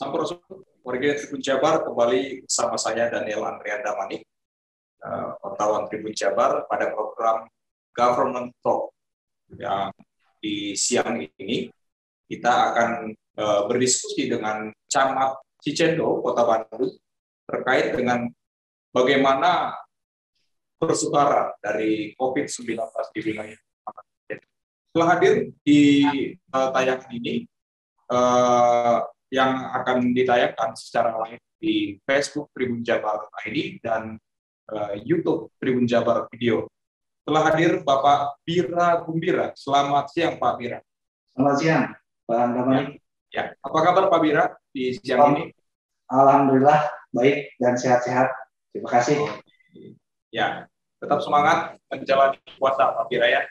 Sampurasun, warga Tribun Jabar kembali bersama saya Daniel Andrian Damani, uh, wartawan Tribun Jabar pada program Government Talk yang di siang ini kita akan uh, berdiskusi dengan Camat Cicendo, Kota Bandung, terkait dengan bagaimana persebaran dari COVID-19 di wilayah Setelah hadir di uh, tayangan ini, yang akan ditayangkan secara live di Facebook Tribun Jabar ID dan uh, YouTube Tribun Jabar Video. Telah hadir Bapak Bira Gumbira. Selamat siang Pak Bira. Selamat siang Pak Andamani. Ya. ya. Apa kabar Pak Bira di siang ini? Alhamdulillah baik dan sehat-sehat. Terima kasih. Ya, tetap semangat menjalani puasa Pak Bira ya.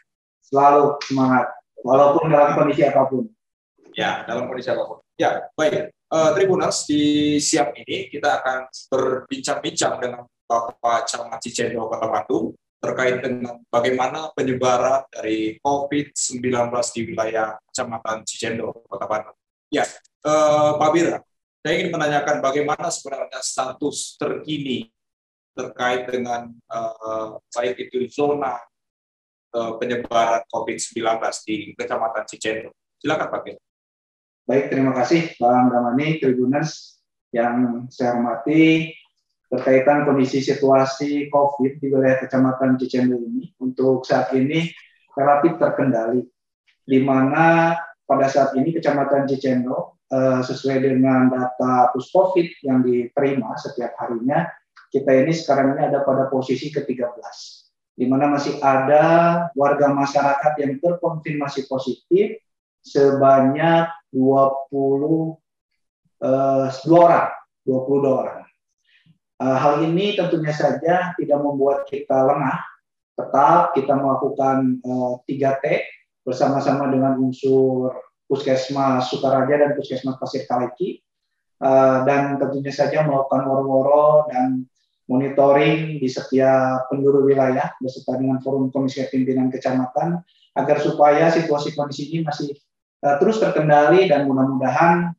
Selalu semangat, walaupun dalam kondisi apa pun. Ya, dalam kondisi apa pun. Ya, baik. Uh, Tribuners, di siang ini kita akan berbincang-bincang dengan Bapak Camat Cicendo Kota Bandung terkait dengan bagaimana penyebaran dari COVID-19 di wilayah Kecamatan Cicendo, Kota Bandung. Ya, uh, Pak Bira, saya ingin menanyakan bagaimana sebenarnya status terkini terkait dengan uh, baik itu zona uh, penyebaran COVID-19 di Kecamatan Cicendo. Silakan Pak Bira. Baik, terima kasih Bang Ramani, Tribuners yang saya hormati berkaitan kondisi situasi COVID di wilayah Kecamatan Cicendo ini. Untuk saat ini relatif terkendali, di mana pada saat ini Kecamatan Cicendo eh, sesuai dengan data Puskovid yang diterima setiap harinya, kita ini sekarang ini ada pada posisi ke-13, di mana masih ada warga masyarakat yang terkonfirmasi positif sebanyak 20 uh, dua orang, 22 orang. Uh, hal ini tentunya saja tidak membuat kita lengah, tetap kita melakukan eh, 3T bersama-sama dengan unsur Puskesmas Sukaraja dan Puskesmas Pasir Kaleki, uh, dan tentunya saja melakukan woro-woro dan monitoring di setiap penjuru wilayah beserta dengan forum komisi pimpinan kecamatan agar supaya situasi kondisi ini masih uh, terus terkendali dan mudah-mudahan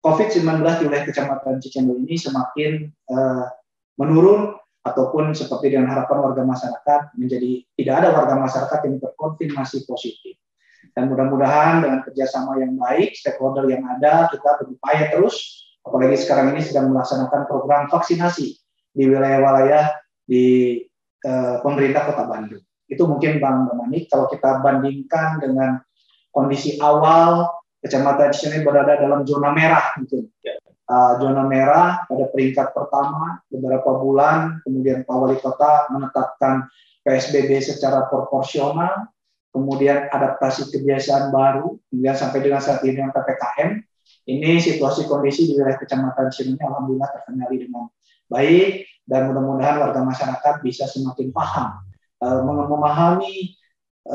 COVID-19 di wilayah Kecamatan Cicendo ini semakin uh, menurun ataupun seperti dengan harapan warga masyarakat menjadi tidak ada warga masyarakat yang terkonfirmasi positif. Dan mudah-mudahan dengan kerjasama yang baik, stakeholder yang ada, kita berupaya terus, apalagi sekarang ini sedang melaksanakan program vaksinasi di wilayah-wilayah di uh, pemerintah Kota Bandung. Itu mungkin Bang Domani, kalau kita bandingkan dengan kondisi awal kecamatan sini berada dalam zona merah gitu. Uh, zona merah pada peringkat pertama beberapa bulan, kemudian Pak Wali Kota menetapkan PSBB secara proporsional, kemudian adaptasi kebiasaan baru, kemudian sampai dengan saat ini yang PPKM. Ini situasi kondisi di wilayah kecamatan sini alhamdulillah terkendali dengan baik dan mudah-mudahan warga masyarakat bisa semakin paham uh, memahami Eh,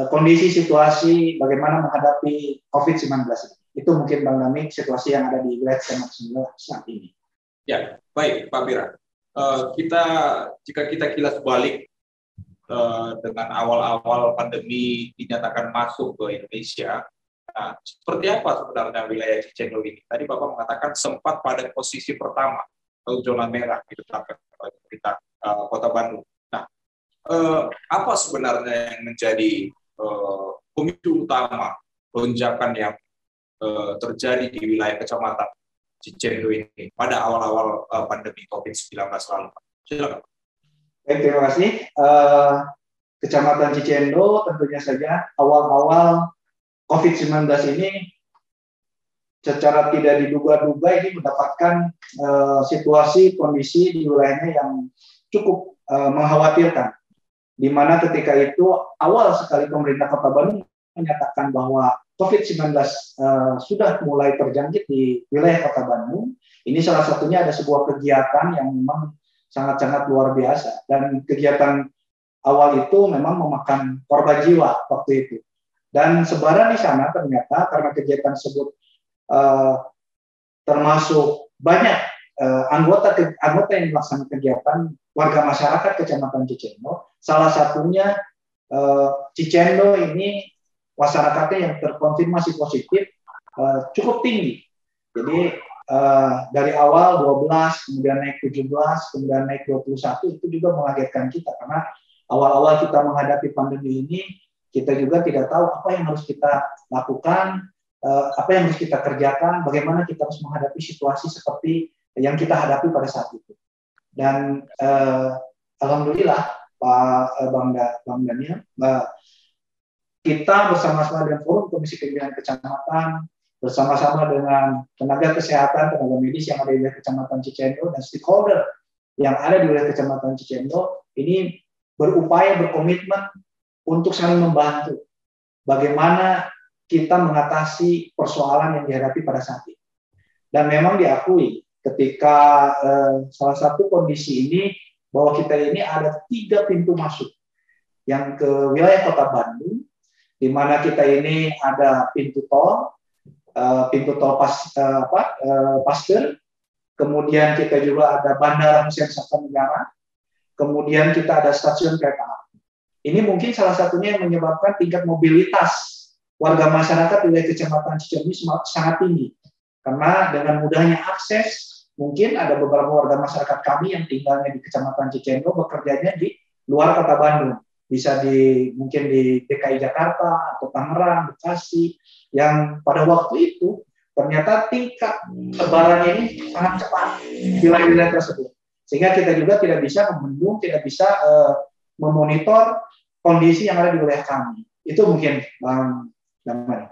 kondisi situasi bagaimana menghadapi COVID-19 ini. Itu mungkin Bang Nami situasi yang ada di Kecamatan saat ini. Ya, baik Pak Bira. Uh, kita jika kita kilas balik uh, dengan awal-awal pandemi dinyatakan masuk ke Indonesia, nah, seperti apa sebenarnya wilayah Cicendo ini? Tadi Bapak mengatakan sempat pada posisi pertama atau zona merah ditetapkan oleh pemerintah uh, Kota Bandung eh, apa sebenarnya yang menjadi eh, pemicu utama lonjakan yang eh, terjadi di wilayah kecamatan Cicendo ini pada awal-awal eh, pandemi COVID-19 lalu? Silakan. Baik, terima kasih. Uh, Kecamatan Cicendo tentunya saja awal-awal COVID-19 ini secara tidak diduga-duga ini mendapatkan uh, situasi kondisi di wilayahnya yang cukup uh, mengkhawatirkan di mana ketika itu awal sekali pemerintah Kota Bandung menyatakan bahwa COVID-19 uh, eh, sudah mulai terjangkit di wilayah Kota Bandung. Ini salah satunya ada sebuah kegiatan yang memang sangat-sangat luar biasa dan kegiatan awal itu memang memakan korban jiwa waktu itu. Dan sebaran di sana ternyata karena kegiatan tersebut uh, termasuk banyak uh, anggota anggota yang melaksanakan kegiatan warga masyarakat Kecamatan Cicendo. Salah satunya eh, Cicendo ini masyarakatnya yang terkonfirmasi positif eh, cukup tinggi. Jadi uh, dari awal 12, kemudian naik 17, kemudian naik 21 itu juga mengagetkan kita karena awal-awal kita menghadapi pandemi ini kita juga tidak tahu apa yang harus kita lakukan, apa yang harus kita kerjakan, bagaimana kita harus menghadapi situasi seperti yang kita hadapi pada saat itu. Dan uh, alhamdulillah Pak Bang, da, Bang Daniel, Mbak, kita bersama-sama dengan Forum Komisi Pemilihan Kecamatan bersama-sama dengan tenaga kesehatan, tenaga medis yang ada di wilayah Kecamatan Cicendo dan stakeholder yang ada di wilayah Kecamatan Cicendo ini berupaya berkomitmen untuk saling membantu bagaimana kita mengatasi persoalan yang dihadapi pada saat ini. Dan memang diakui ketika eh, salah satu kondisi ini bahwa kita ini ada tiga pintu masuk yang ke wilayah Kota Bandung, di mana kita ini ada pintu tol, uh, pintu tol pas uh, apa uh, Pasteur, kemudian kita juga ada Bandara Hussein Sastra Negara, kemudian kita ada stasiun kereta api. Ini mungkin salah satunya yang menyebabkan tingkat mobilitas warga masyarakat di wilayah Kecamatan Cicermi sangat tinggi. Karena dengan mudahnya akses, mungkin ada beberapa warga masyarakat kami yang tinggalnya di Kecamatan Cicendo bekerjanya di luar kota Bandung. Bisa di mungkin di DKI Jakarta atau Tangerang, Bekasi, yang pada waktu itu ternyata tingkat lebaran ini sangat cepat di wilayah-wilayah tersebut. Sehingga kita juga tidak bisa membendung, tidak bisa uh, memonitor kondisi yang ada di wilayah kami. Itu mungkin Bang Damai.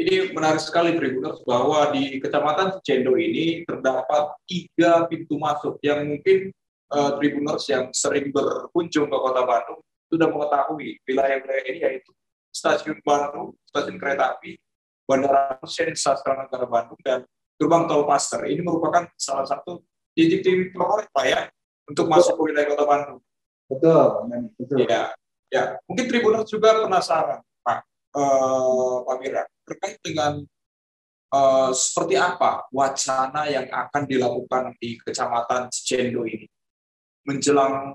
Ini menarik sekali Tribuners bahwa di Kecamatan Cendo ini terdapat tiga pintu masuk yang mungkin uh, Tribuners yang sering berkunjung ke Kota Bandung sudah mengetahui wilayah-wilayah ini yaitu Stasiun Bandung, Stasiun Kereta Api, Bandara Hussein Sastra Negara Bandung dan gerbang tol Paster. Ini merupakan salah satu titik-titik favorit Pak ya untuk masuk ke wilayah Kota Bandung. Betul, betul. Ya, ya. Mungkin Tribuners juga penasaran Pak uh, Pak Mira terkait dengan uh, seperti apa wacana yang akan dilakukan di Kecamatan Cicendo ini menjelang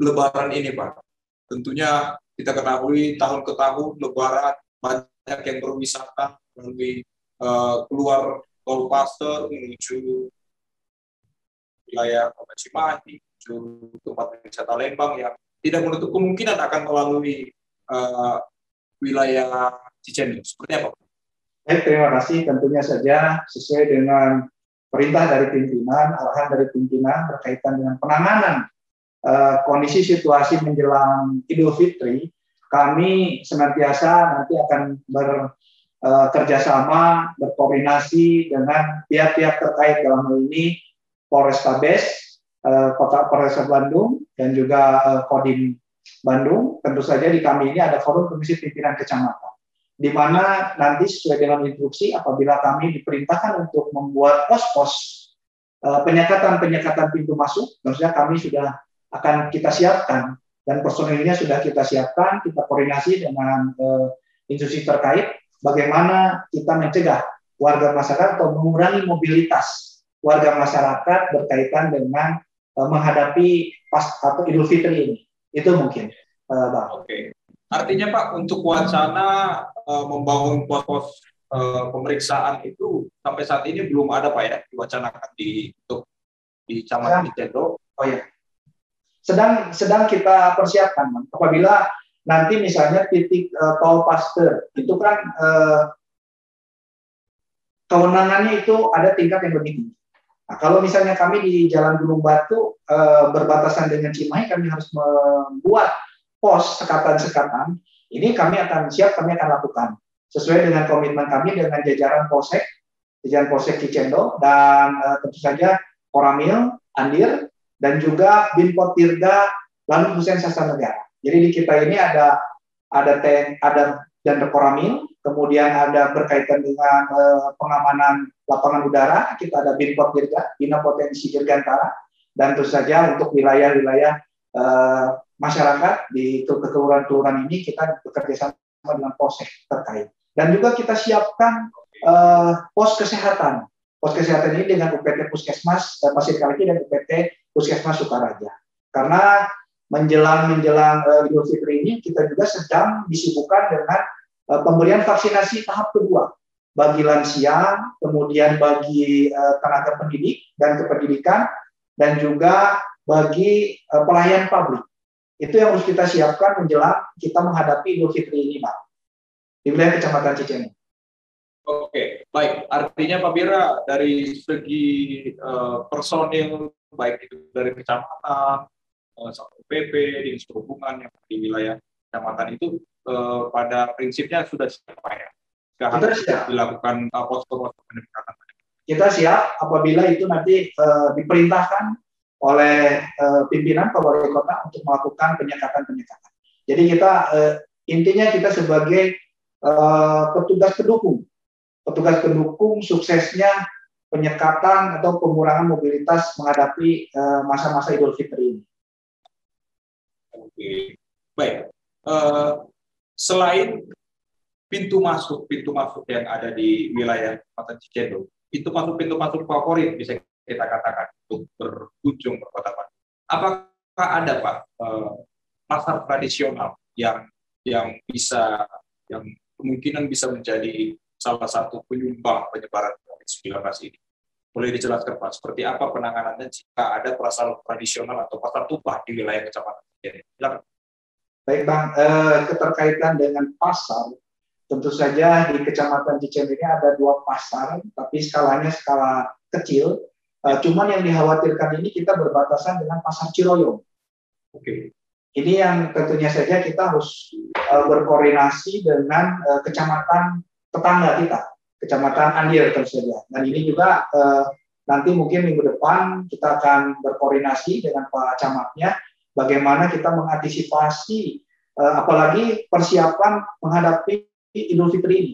Lebaran ini Pak. Tentunya kita ketahui tahun ke tahun Lebaran banyak yang berwisata melalui uh, keluar tol Pasteur menuju wilayah Kota Cimahi, menuju tempat wisata Lembang yang tidak menutup kemungkinan akan melalui uh, wilayah Cicendo. Seperti apa? Baik, terima kasih. Tentunya saja sesuai dengan perintah dari pimpinan, arahan dari pimpinan berkaitan dengan penanganan uh, kondisi situasi menjelang Idul Fitri kami senantiasa nanti akan bekerjasama, eh, berkoordinasi dengan pihak-pihak terkait dalam hal ini Polrestabes, uh, Kota Polres Bandung, dan juga uh, Kodim Bandung. Tentu saja di kami ini ada forum komisi pimpinan kecamatan, di mana nanti sesuai dengan instruksi apabila kami diperintahkan untuk membuat pos-pos penyekatan-penyekatan pintu masuk, maksudnya kami sudah akan kita siapkan dan personilnya sudah kita siapkan, kita koordinasi dengan uh, institusi terkait bagaimana kita mencegah warga masyarakat atau mengurangi mobilitas warga masyarakat berkaitan dengan uh, menghadapi pas atau Idul Fitri ini. Itu mungkin, uh, Bang. Oke. Artinya Pak, untuk wacana uh, membangun pos-pos uh, pemeriksaan itu sampai saat ini belum ada Pak ya diwacanakan di untuk di Camat ya. Oh ya sedang sedang kita persiapkan apabila nanti misalnya titik uh, tol Pasteur itu kan uh, kewenangannya itu ada tingkat yang lebih tinggi. Nah, kalau misalnya kami di Jalan Gunung Batu uh, berbatasan dengan Cimahi, kami harus membuat pos sekatan-sekatan. Ini kami akan siap, kami akan lakukan sesuai dengan komitmen kami dengan jajaran Polsek, jajaran Polsek Cicendo dan uh, tentu saja Koramil, Andir, dan juga Binpot Tirga lalu Hussein Sastra Negara. Jadi di kita ini ada ada ten, ada dan Koramil, kemudian ada berkaitan dengan eh, pengamanan lapangan udara, kita ada Binpot Dirga, Bina Potensi Dirgantara, dan tentu saja untuk wilayah-wilayah eh, masyarakat di kelurahan-kelurahan ini kita bekerja sama dengan polsek terkait. Dan juga kita siapkan eh, pos kesehatan. Pos kesehatan ini dengan UPT Puskesmas eh, Pasir Kaliki dan UPT Puskesmas Sukaraja. Karena menjelang menjelang uh, Idul Fitri ini kita juga sedang disibukkan dengan uh, pemberian vaksinasi tahap kedua bagi lansia, kemudian bagi uh, tenaga pendidik dan kependidikan, dan juga bagi uh, pelayan publik. Itu yang harus kita siapkan menjelang kita menghadapi Idul Fitri ini, Pak. Di wilayah Kecamatan Cicendo. Oke, baik. Artinya Pak Bira dari segi uh, personil baik itu dari kecamatan, uh, satu PP, dinas perhubungan yang di wilayah kecamatan itu uh, pada prinsipnya sudah siap ya. Kita siap. dilakukan uh, posko-posko pendekatan. Kita siap apabila itu nanti uh, diperintahkan oleh uh, pimpinan Kabupaten Kota untuk melakukan penyekatan-penyekatan. Jadi kita uh, intinya kita sebagai uh, petugas pendukung petugas pendukung suksesnya penyekatan atau pengurangan mobilitas menghadapi masa-masa Idul Fitri ini. Oke, baik. Uh, selain pintu masuk pintu masuk yang ada di wilayah Kota Cicendo, itu masuk pintu masuk favorit bisa kita katakan untuk berkunjung ke Kota Bandung. Apakah ada Pak uh, pasar tradisional yang yang bisa yang kemungkinan bisa menjadi salah satu penyumbang penyebaran COVID-19 ini. Boleh dijelaskan Pak, seperti apa penanganannya jika ada pasar tradisional atau pasar tumpah di wilayah kecamatan? Silakan. Baik Bang, eh, keterkaitan dengan pasar, tentu saja di Kecamatan Cicen ini ada dua pasar, tapi skalanya skala kecil. Eh, cuman yang dikhawatirkan ini kita berbatasan dengan pasar Ciroyom. Oke. Ini yang tentunya saja kita harus uh, berkoordinasi dengan uh, kecamatan tetangga kita, Kecamatan Andir tentu saja. Dan ini juga eh, nanti mungkin minggu depan kita akan berkoordinasi dengan Pak Camatnya bagaimana kita mengantisipasi eh, apalagi persiapan menghadapi Idul Fitri ini.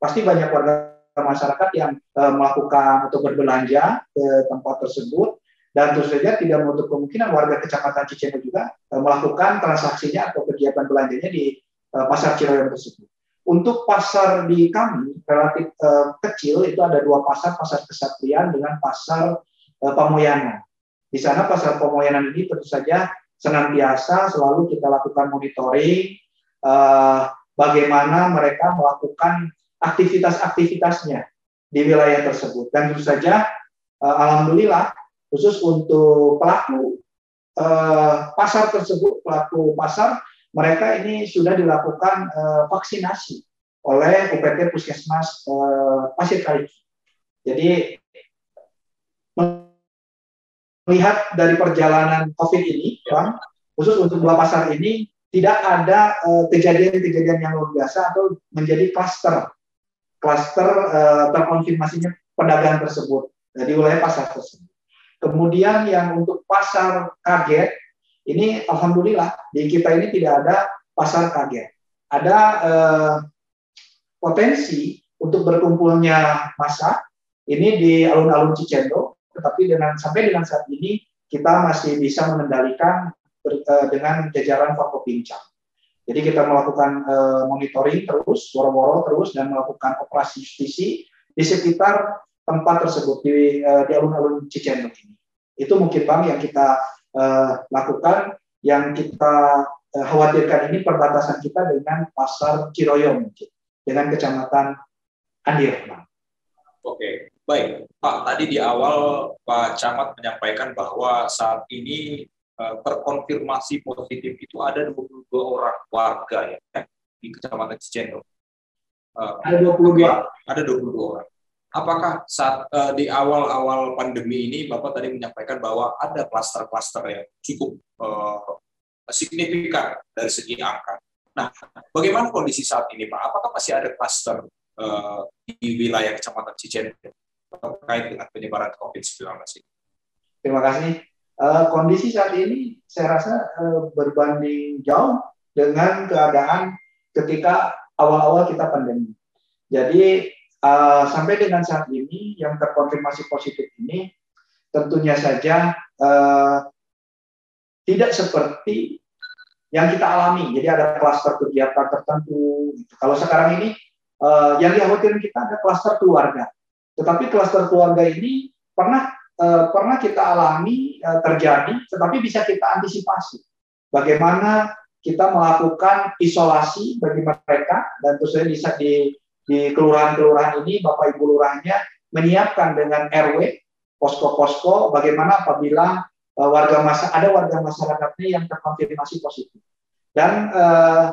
Pasti banyak warga masyarakat yang eh, melakukan atau berbelanja ke tempat tersebut dan tentu saja tidak menutup kemungkinan warga Kecamatan Cicendo juga eh, melakukan transaksinya atau kegiatan belanjanya di eh, pasar Ciroyom tersebut. Untuk pasar di kami relatif uh, kecil itu ada dua pasar, pasar Kesatrian dengan pasar uh, Pamoyanan. Di sana pasar Pamoyanan ini tentu saja senantiasa selalu kita lakukan monitoring uh, bagaimana mereka melakukan aktivitas-aktivitasnya di wilayah tersebut. Dan tentu saja uh, alhamdulillah khusus untuk pelaku uh, pasar tersebut, pelaku pasar mereka ini sudah dilakukan uh, vaksinasi oleh UPT Puskesmas Pasir Kaliki. Jadi melihat dari perjalanan COVID ini, Bang, khusus untuk dua pasar ini tidak ada eh, kejadian-kejadian yang luar biasa atau menjadi klaster klaster uh, terkonfirmasinya pedagang tersebut di wilayah pasar tersebut. Kemudian yang untuk pasar kaget ini alhamdulillah di kita ini tidak ada pasar kaget. Ada eh, potensi untuk berkumpulnya masa ini di alun-alun Cicendo, tetapi dengan sampai dengan saat ini kita masih bisa mengendalikan ber, eh, dengan jajaran Forkopincang. Jadi kita melakukan eh, monitoring terus, woro-woro terus dan melakukan operasi justisi di sekitar tempat tersebut di, eh, di alun-alun Cicendo ini. Itu mungkin bang yang kita uh, lakukan yang kita uh, khawatirkan ini perbatasan kita dengan pasar Ciroyom mungkin dengan kecamatan Andir. Oke, baik Pak. Tadi di awal Pak Camat menyampaikan bahwa saat ini uh, terkonfirmasi positif itu ada 22 orang warga ya di Kecamatan Cicendo. Uh, ada 22. Okay, ada 22 orang apakah saat uh, di awal-awal pandemi ini Bapak tadi menyampaikan bahwa ada klaster-klaster yang cukup uh, signifikan dari segi angka. Nah, bagaimana kondisi saat ini Pak? Apakah masih ada klaster uh, di wilayah Kecamatan Cijen terkait dengan penyebaran COVID-19 ini? Terima kasih. Uh, kondisi saat ini saya rasa uh, berbanding jauh dengan keadaan ketika awal-awal kita pandemi. Jadi Uh, sampai dengan saat ini yang terkonfirmasi positif ini tentunya saja tidak seperti yang kita alami. Jadi ada klaster kegiatan tertentu. Kalau sekarang ini yang dikhawatirkan kita ada klaster keluarga. Tetapi klaster keluarga ini pernah uh, pernah kita alami uh, terjadi, tetapi bisa kita antisipasi. Bagaimana kita melakukan isolasi bagi mereka dan tentu saja bisa di di kelurahan-kelurahan ini Bapak Ibu lurahnya menyiapkan dengan RW posko-posko bagaimana apabila uh, warga masa ada warga masyarakatnya yang terkonfirmasi positif. Dan uh,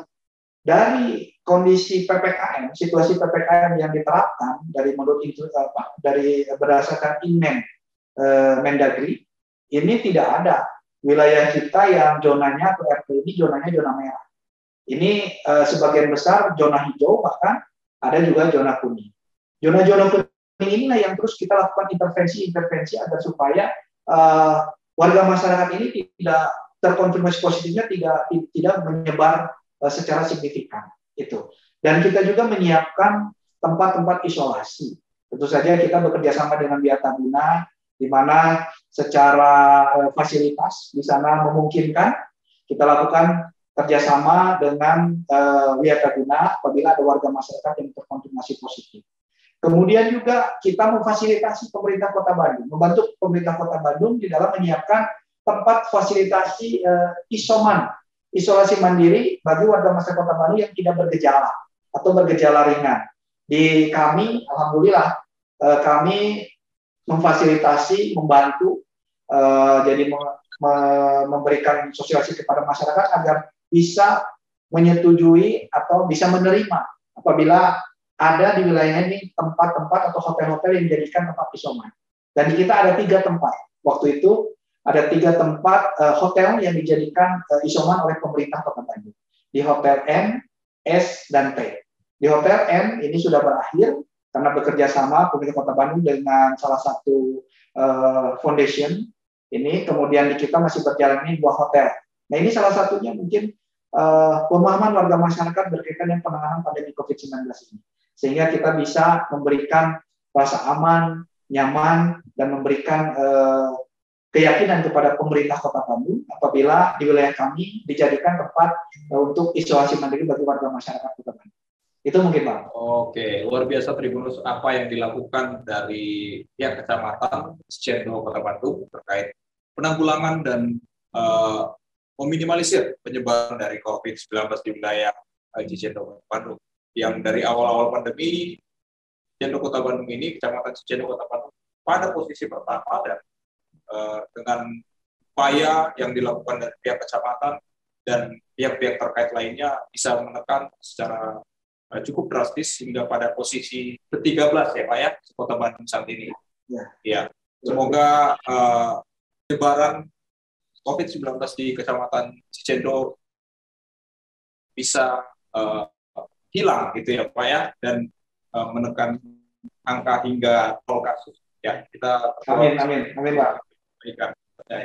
dari kondisi PPKM, situasi PPKM yang diterapkan dari menurut apa dari berdasarkan Inmen uh, Mendagri ini tidak ada wilayah kita yang zonanya atau RT ini zonanya zona merah. Ini uh, sebagian besar zona hijau bahkan ada juga zona kuning. Zona-zona kuning inilah yang terus kita lakukan intervensi-intervensi agar supaya uh, warga masyarakat ini tidak terkonfirmasi positifnya tidak tidak menyebar uh, secara signifikan itu. Dan kita juga menyiapkan tempat-tempat isolasi. Tentu saja kita bekerja sama dengan Biata Bina di mana secara uh, fasilitas di sana memungkinkan kita lakukan kerjasama dengan uh, Guna apabila ada warga masyarakat yang terkonfirmasi positif. Kemudian juga kita memfasilitasi pemerintah Kota Bandung, membantu pemerintah Kota Bandung di dalam menyiapkan tempat fasilitasi uh, isoman, isolasi mandiri bagi warga masyarakat Kota Bandung yang tidak bergejala atau bergejala ringan. Di kami, alhamdulillah, uh, kami memfasilitasi, membantu, uh, jadi memberikan sosialisasi kepada masyarakat agar bisa menyetujui atau bisa menerima apabila ada di wilayah ini tempat-tempat atau hotel-hotel yang dijadikan tempat isoman. Dan di kita ada tiga tempat. Waktu itu ada tiga tempat uh, hotel yang dijadikan uh, isoman oleh pemerintah Kota Bandung. Di Hotel M, S, dan T. Di Hotel M ini sudah berakhir karena bekerja sama pemerintah Kota Bandung dengan salah satu uh, foundation ini. Kemudian di kita masih berjalan ini dua hotel. Nah ini salah satunya mungkin uh, pemahaman warga masyarakat berkaitan dengan penanganan pandemi COVID-19 ini. Sehingga kita bisa memberikan rasa aman, nyaman, dan memberikan uh, keyakinan kepada pemerintah Kota Bandung apabila di wilayah kami dijadikan tempat untuk isolasi mandiri bagi warga masyarakat Kota Bandung. Itu mungkin Pak. Oke, luar biasa Tribunus apa yang dilakukan dari pihak kecamatan Cendol Kota Bandung terkait penanggulangan dan uh, meminimalisir penyebaran dari COVID-19 di wilayah Cicendo Bandung. Yang dari awal-awal pandemi, Cicendo Kota Bandung ini, Kecamatan Cicendo Kota Bandung, pada posisi pertama dan uh, dengan upaya yang dilakukan dari pihak kecamatan dan pihak-pihak terkait lainnya bisa menekan secara uh, cukup drastis hingga pada posisi ke-13 ya Pak ya, Kota Bandung saat ini. Ya. ya. Semoga uh, penyebaran COVID-19 di Kecamatan Cicendo bisa uh, hilang gitu ya Pak ya dan uh, menekan angka hingga nol kasus ya kita amin amin amin Pak ya,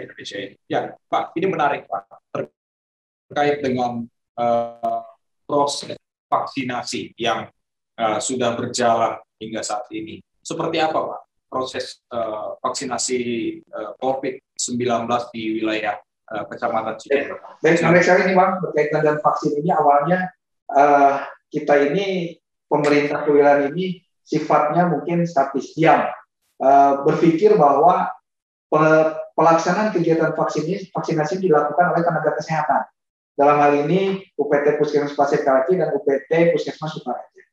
Indonesia ini ya Pak ini menarik Pak terkait dengan uh, proses vaksinasi yang uh, sudah berjalan hingga saat ini seperti apa Pak proses uh, vaksinasi uh, COVID-19 di wilayah uh, Kecamatan Cijedil. Baik, menarik sekali ini Bang, berkaitan dengan vaksin ini awalnya uh, kita ini pemerintah kewilayahan ini sifatnya mungkin statis diam, uh, berpikir bahwa pe pelaksanaan kegiatan vaksin ini, vaksinasi dilakukan oleh tenaga kesehatan. Dalam hal ini UPT Puskesmas Pasir Kalaki dan UPT Puskesmas Sukaraja.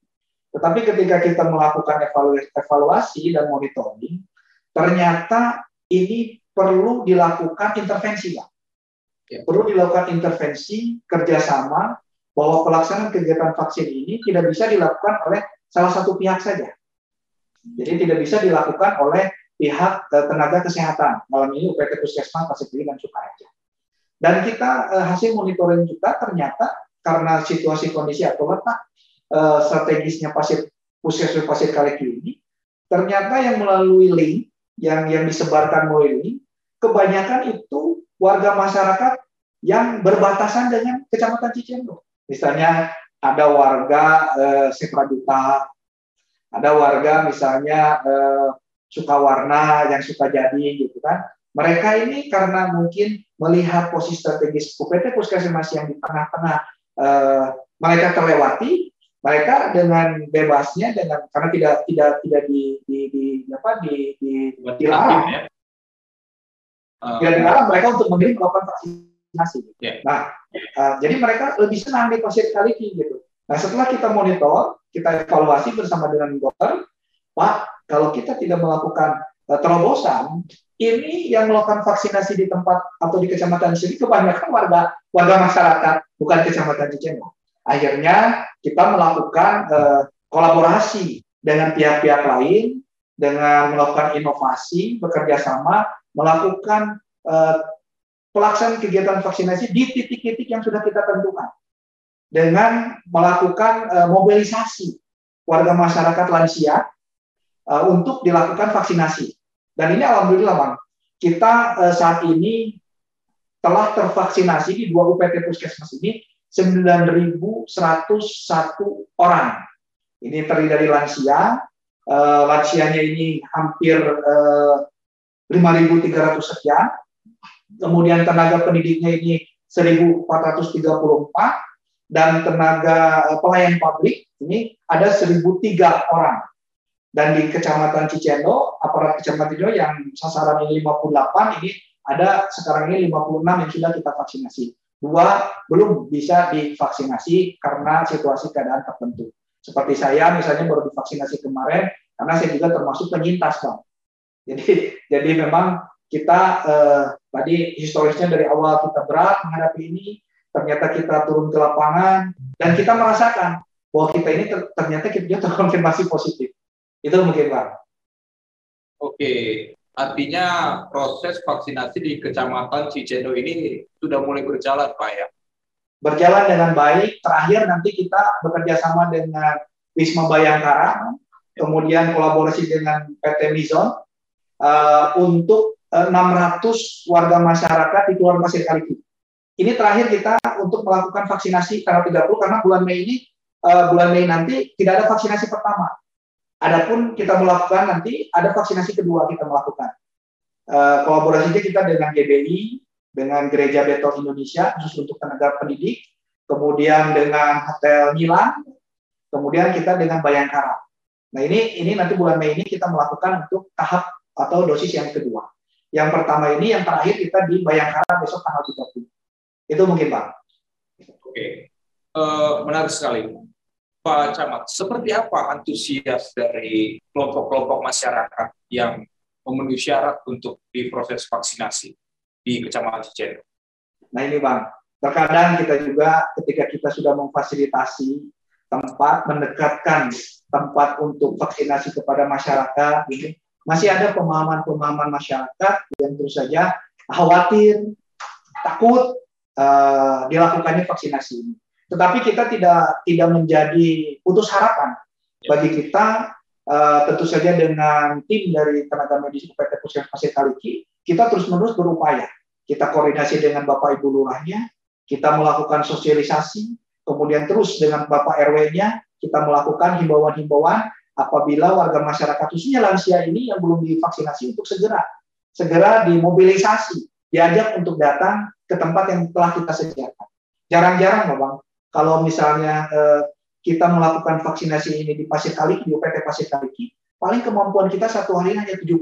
Tetapi ketika kita melakukan evaluasi dan monitoring, ternyata ini perlu dilakukan intervensi, ya. ya. Perlu dilakukan intervensi kerjasama bahwa pelaksanaan kegiatan vaksin ini tidak bisa dilakukan oleh salah satu pihak saja. Jadi tidak bisa dilakukan oleh pihak eh, tenaga kesehatan. Malam ini UPT Puskesmas, Pasir dan Sukaraja. Dan kita eh, hasil monitoring juga ternyata karena situasi kondisi atau letak uh, strategisnya pasir puskesmas pasir Kaleki ini ternyata yang melalui link yang yang disebarkan melalui link kebanyakan itu warga masyarakat yang berbatasan dengan kecamatan Cicendo. Misalnya ada warga eh, Sepraduta, ada warga misalnya eh, Sukawarna yang suka jadi gitu kan. Mereka ini karena mungkin melihat posisi strategis UPT Puskesmas yang di tengah-tengah eh, mereka terlewati, mereka dengan bebasnya dengan karena tidak tidak tidak di di, di apa di di dilarang ya. Uh, tidak dilarang mereka untuk mengirim melakukan vaksinasi. Yeah. Nah, uh, jadi mereka lebih senang di pasir Kaliki gitu. Nah setelah kita monitor, kita evaluasi bersama dengan dokter, Pak, kalau kita tidak melakukan terobosan, ini yang melakukan vaksinasi di tempat atau di kecamatan sini kebanyakan warga warga masyarakat, bukan kecamatan Cicendo. Akhirnya kita melakukan uh, kolaborasi dengan pihak-pihak lain, dengan melakukan inovasi, bekerja sama, melakukan uh, pelaksanaan kegiatan vaksinasi di titik-titik yang sudah kita tentukan dengan melakukan uh, mobilisasi warga masyarakat lansia uh, untuk dilakukan vaksinasi. Dan ini alhamdulillah Bang, kita uh, saat ini telah tervaksinasi di dua UPT Puskesmas ini 9.101 orang. Ini terdiri dari lansia, uh, lansianya ini hampir uh, 5.300 sekian, kemudian tenaga pendidiknya ini 1.434, dan tenaga pelayan publik ini ada 1003 orang. Dan di Kecamatan Cicendo, aparat Kecamatan Cicendo yang sasaran ini 58, ini ada sekarang ini 56 yang sudah kita vaksinasi. Dua belum bisa divaksinasi karena situasi keadaan tertentu. Seperti saya misalnya baru divaksinasi kemarin, karena saya juga termasuk penyintas, Bang. Jadi, jadi memang kita eh, tadi historisnya dari awal kita berat menghadapi ini, ternyata kita turun ke lapangan dan kita merasakan bahwa kita ini ternyata kita terkonfirmasi positif. Itu mungkin Pak. Oke, artinya proses vaksinasi di Kecamatan Cicendo ini sudah mulai berjalan Pak ya? Berjalan dengan baik. Terakhir nanti kita bekerja sama dengan Wisma Bayangkara, kemudian kolaborasi dengan PT Mizon uh, untuk uh, eh, 600 warga masyarakat di Keluarga Pasir Kaliki ini terakhir kita untuk melakukan vaksinasi tanggal 30 karena bulan Mei ini uh, bulan Mei nanti tidak ada vaksinasi pertama. Adapun kita melakukan nanti ada vaksinasi kedua kita melakukan. Uh, kolaborasinya kita dengan GBI, dengan Gereja Betel Indonesia khusus untuk tenaga pendidik, kemudian dengan Hotel Milan, kemudian kita dengan Bayangkara. Nah ini ini nanti bulan Mei ini kita melakukan untuk tahap atau dosis yang kedua. Yang pertama ini yang terakhir kita di Bayangkara besok tanggal 30. Itu mungkin Pak. Oke, uh, menarik sekali. Pak Camat, seperti apa antusias dari kelompok-kelompok masyarakat yang memenuhi syarat untuk diproses vaksinasi di Kecamatan Cicendo? Nah ini Bang, terkadang kita juga ketika kita sudah memfasilitasi tempat, mendekatkan tempat untuk vaksinasi kepada masyarakat, ini masih ada pemahaman-pemahaman masyarakat yang terus saja khawatir, takut uh, dilakukannya vaksinasi ini. Tetapi kita tidak tidak menjadi putus harapan. Bagi kita uh, tentu saja dengan tim dari tenaga medis UPT Puskesmas Kaliki kita terus menerus berupaya. Kita koordinasi dengan Bapak Ibu Lurahnya kita melakukan sosialisasi kemudian terus dengan Bapak RW-nya kita melakukan himbauan-himbauan apabila warga masyarakat khususnya lansia ini yang belum divaksinasi untuk segera segera dimobilisasi diajak untuk datang ke tempat yang telah kita sediakan. Jarang-jarang Bang, kalau misalnya eh, kita melakukan vaksinasi ini di Pasir Kaliki, di UPT Pasir Kaliki, paling kemampuan kita satu hari hanya 70.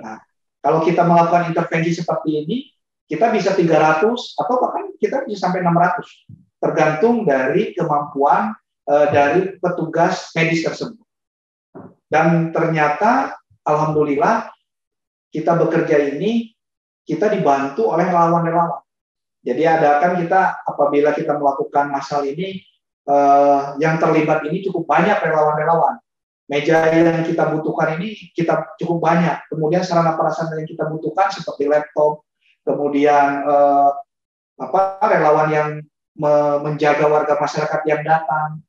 Nah, kalau kita melakukan intervensi seperti ini, kita bisa 300 atau bahkan kita bisa sampai 600, tergantung dari kemampuan eh, dari petugas medis tersebut. Dan ternyata, alhamdulillah, kita bekerja ini kita dibantu oleh relawan-relawan. Jadi ada kan kita apabila kita melakukan masal ini eh, yang terlibat ini cukup banyak relawan-relawan. Meja yang kita butuhkan ini kita cukup banyak. Kemudian sarana prasarana yang kita butuhkan seperti laptop, kemudian eh, apa relawan yang me menjaga warga masyarakat yang datang.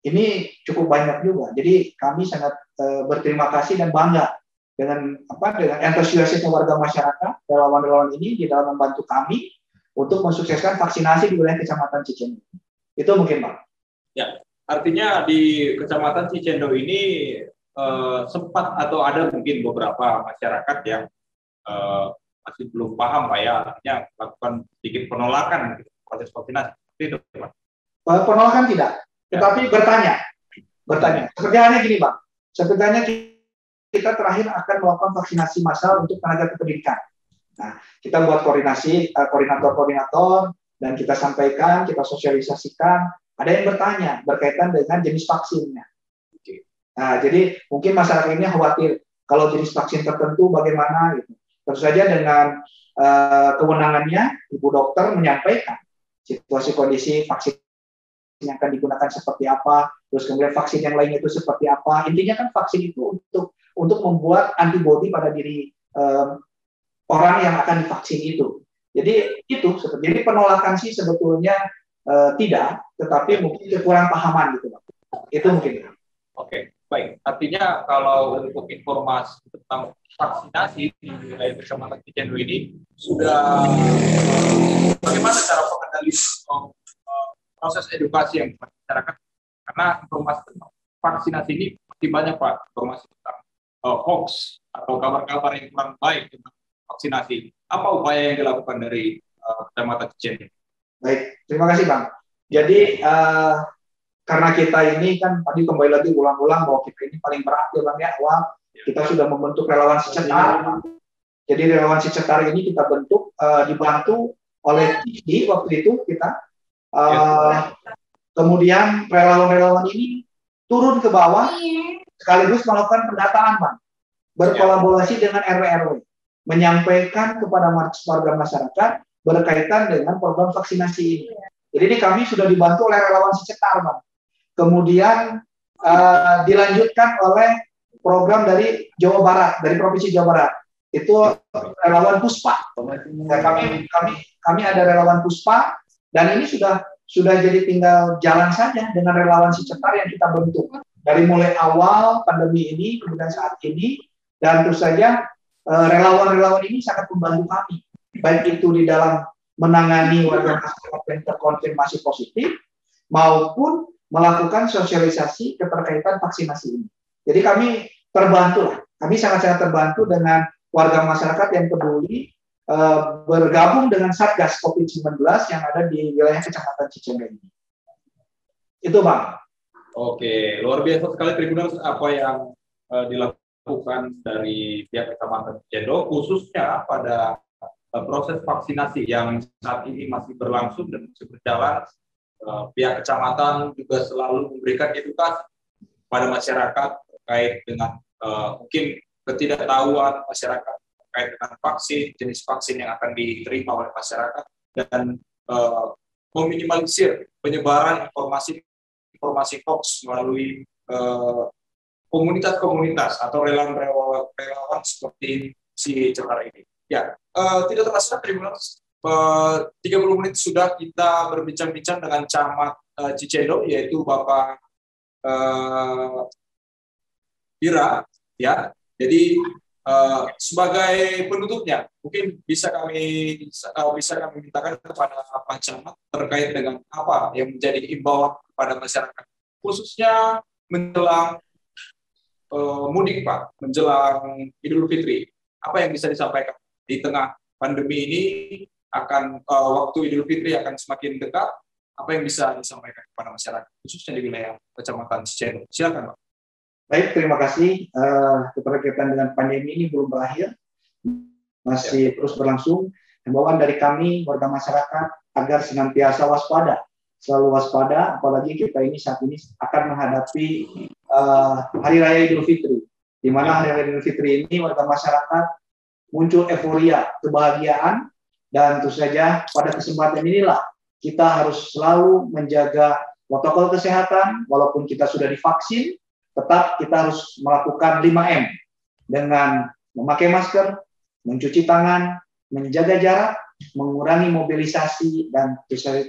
Ini cukup banyak juga. Jadi kami sangat eh, berterima kasih dan bangga dengan apa dengan antusiasnya warga masyarakat relawan-relawan ini di dalam membantu kami untuk mensukseskan vaksinasi di wilayah Kecamatan Cicendo. Itu mungkin Pak. Ya, artinya di Kecamatan Cicendo ini eh, sempat atau ada mungkin beberapa masyarakat yang eh, masih belum paham Pak ya, artinya melakukan sedikit penolakan gitu, proses vaksinasi. Itu Pak. Penolakan tidak, ya. tetapi bertanya. Bertanya. Sepertinya gini Pak, sepertinya kita terakhir akan melakukan vaksinasi massal untuk tenaga kependidikan. Nah, kita buat koordinasi, uh, koordinator-koordinator, dan kita sampaikan, kita sosialisasikan ada yang bertanya berkaitan dengan jenis vaksinnya. Nah, jadi mungkin masyarakat ini khawatir kalau jenis vaksin tertentu bagaimana gitu. Terus saja dengan uh, kewenangannya, ibu dokter menyampaikan situasi kondisi vaksin yang akan digunakan seperti apa, terus kemudian vaksin yang lainnya itu seperti apa. Intinya kan vaksin itu untuk untuk membuat antibodi pada diri um, orang yang akan divaksin itu. Jadi itu, jadi penolakan sih sebetulnya uh, tidak, tetapi mungkin kekurang pahaman gitu, Itu mungkin. Oke, baik. Artinya kalau untuk informasi tentang vaksinasi di wilayah kecamatan Cijendu ini sudah bagaimana cara pengendalian uh, proses edukasi yang masyarakat? Karena informasi tentang vaksinasi ini masih banyak pak informasi tentang uh, hoax atau kabar-kabar yang kurang baik tentang vaksinasi. Apa upaya yang dilakukan dari uh, Kecamatan Cijen? Baik, terima kasih Bang. Jadi uh, karena kita ini kan tadi kembali lagi ulang-ulang bahwa kita ini paling berat ya Bang ya, awal kita sudah membentuk relawan secetar. Jadi relawan secetar ini kita bentuk uh, dibantu oleh TIDI waktu itu kita. Uh, kemudian relawan-relawan ini turun ke bawah sekaligus melakukan pendataan Bang. Berkolaborasi dengan RW-RW menyampaikan kepada warga masyarakat berkaitan dengan program vaksinasi ini. Jadi ini kami sudah dibantu oleh relawan secetar, Bang. Kemudian uh, dilanjutkan oleh program dari Jawa Barat, dari Provinsi Jawa Barat. Itu relawan Puspa. Ya, kami kami kami ada relawan Puspa dan ini sudah sudah jadi tinggal jalan saja dengan relawan secetar yang kita bentuk dari mulai awal pandemi ini kemudian saat ini dan terus saja relawan-relawan ini sangat membantu kami, baik itu di dalam menangani warga masyarakat yang terkonfirmasi positif maupun melakukan sosialisasi keterkaitan vaksinasi ini. Jadi kami terbantu lah, kami sangat-sangat terbantu dengan warga masyarakat yang peduli uh, bergabung dengan Satgas COVID-19 yang ada di wilayah Kecamatan Cicengga ini. Itu Bang. Oke, luar biasa sekali Tribunal apa yang uh, dilakukan dilakukan dari pihak Kecamatan Jendo khususnya pada uh, proses vaksinasi yang saat ini masih berlangsung dan masih berjalan. Uh, pihak kecamatan juga selalu memberikan edukasi pada masyarakat terkait dengan uh, mungkin ketidaktahuan masyarakat terkait dengan vaksin, jenis vaksin yang akan diterima oleh masyarakat dan uh, meminimalisir penyebaran informasi informasi hoax melalui komunitas-komunitas atau relawan-relawan seperti si Cekar ini. Ya, uh, tidak terasa terima uh, 30 menit sudah kita berbincang-bincang dengan camat uh, Cicendo, yaitu Bapak uh, Ira. Ya, jadi uh, sebagai penutupnya, mungkin bisa kami uh, bisa kami mintakan kepada Pak Camat terkait dengan apa yang menjadi imbauan kepada masyarakat, khususnya menjelang uh, mudik Pak menjelang Idul Fitri. Apa yang bisa disampaikan di tengah pandemi ini akan uh, waktu Idul Fitri akan semakin dekat. Apa yang bisa disampaikan kepada masyarakat khususnya di wilayah Kecamatan Cicendo? Silakan Pak. Baik, terima kasih. Uh, keterkaitan dengan pandemi ini belum berakhir, masih ya. terus berlangsung. Himbauan dari kami warga masyarakat agar senantiasa waspada, selalu waspada, apalagi kita ini saat ini akan menghadapi uh, Hari Raya Idul Fitri, di mana Hari Raya Idul Fitri ini warga masyarakat muncul euforia, kebahagiaan, dan tentu saja pada kesempatan inilah kita harus selalu menjaga protokol kesehatan, walaupun kita sudah divaksin, tetap kita harus melakukan 5M dengan memakai masker, mencuci tangan, menjaga jarak, mengurangi mobilisasi, dan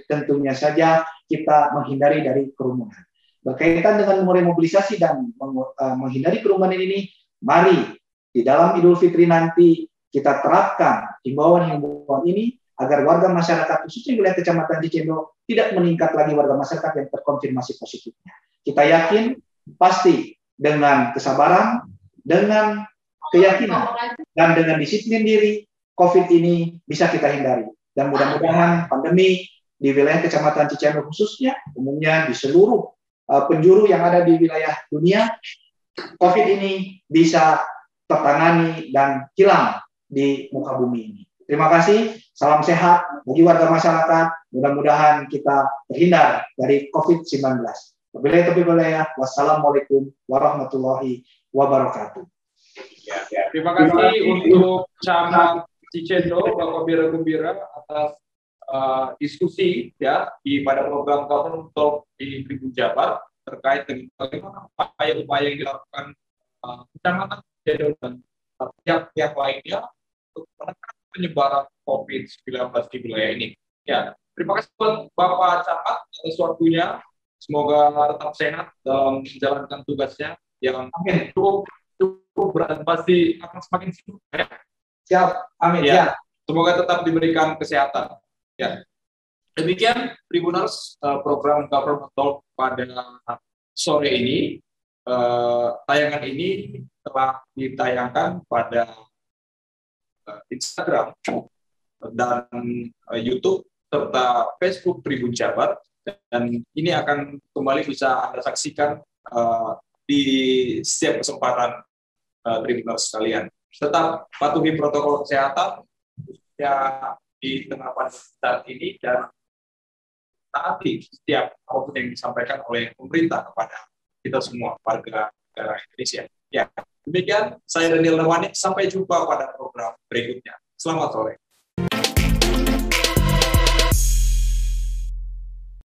tentunya saja kita menghindari dari kerumunan. Berkaitan dengan mengurangi mobilisasi dan eh, menghindari kerumunan ini, mari di dalam Idul Fitri nanti kita terapkan himbauan-himbauan ini agar warga masyarakat khususnya wilayah Kecamatan Cicendo tidak meningkat lagi warga masyarakat yang terkonfirmasi positifnya. Kita yakin pasti dengan kesabaran, dengan keyakinan, dan dengan disiplin diri, COVID ini bisa kita hindari. Dan mudah-mudahan pandemi di wilayah Kecamatan Cicendo khususnya, umumnya di seluruh uh, penjuru yang ada di wilayah dunia, COVID ini bisa tertangani dan hilang di muka bumi ini. Terima kasih, salam sehat bagi warga masyarakat, Mudah-mudahan kita terhindar dari COVID-19. Wabillahi taufiq walhidayah. Wassalamualaikum warahmatullahi wabarakatuh. Ya, ya. Terima kasih untuk Camat Cicendo, Bapak Bira Gembira atas uh, diskusi ya di pada program Government Talk di Tribun Jabar terkait dengan bagaimana upaya-upaya yang dilakukan uh, Kecamatan dan pihak-pihak lainnya untuk menekan penyebaran COVID-19 di wilayah ini. Ya, terima kasih buat Bapak Camat atas waktunya. Semoga tetap sehat dalam menjalankan tugasnya yang cukup cukup berat pasti akan semakin sibuk ya. Siap, amin ya. ya. Semoga tetap diberikan kesehatan. Ya. Demikian Tribuners uh, program Government Talk pada sore ini. Uh, tayangan ini telah ditayangkan pada uh, Instagram dan YouTube serta Facebook Tribun Jabar dan ini akan kembali bisa Anda saksikan di setiap kesempatan uh, tribuners sekalian. Tetap patuhi protokol kesehatan ya di tengah pandemi saat ini dan taati setiap apa pun yang disampaikan oleh pemerintah kepada kita semua warga negara Indonesia. Ya, demikian saya Daniel Nawani. Sampai jumpa pada program berikutnya. Selamat sore.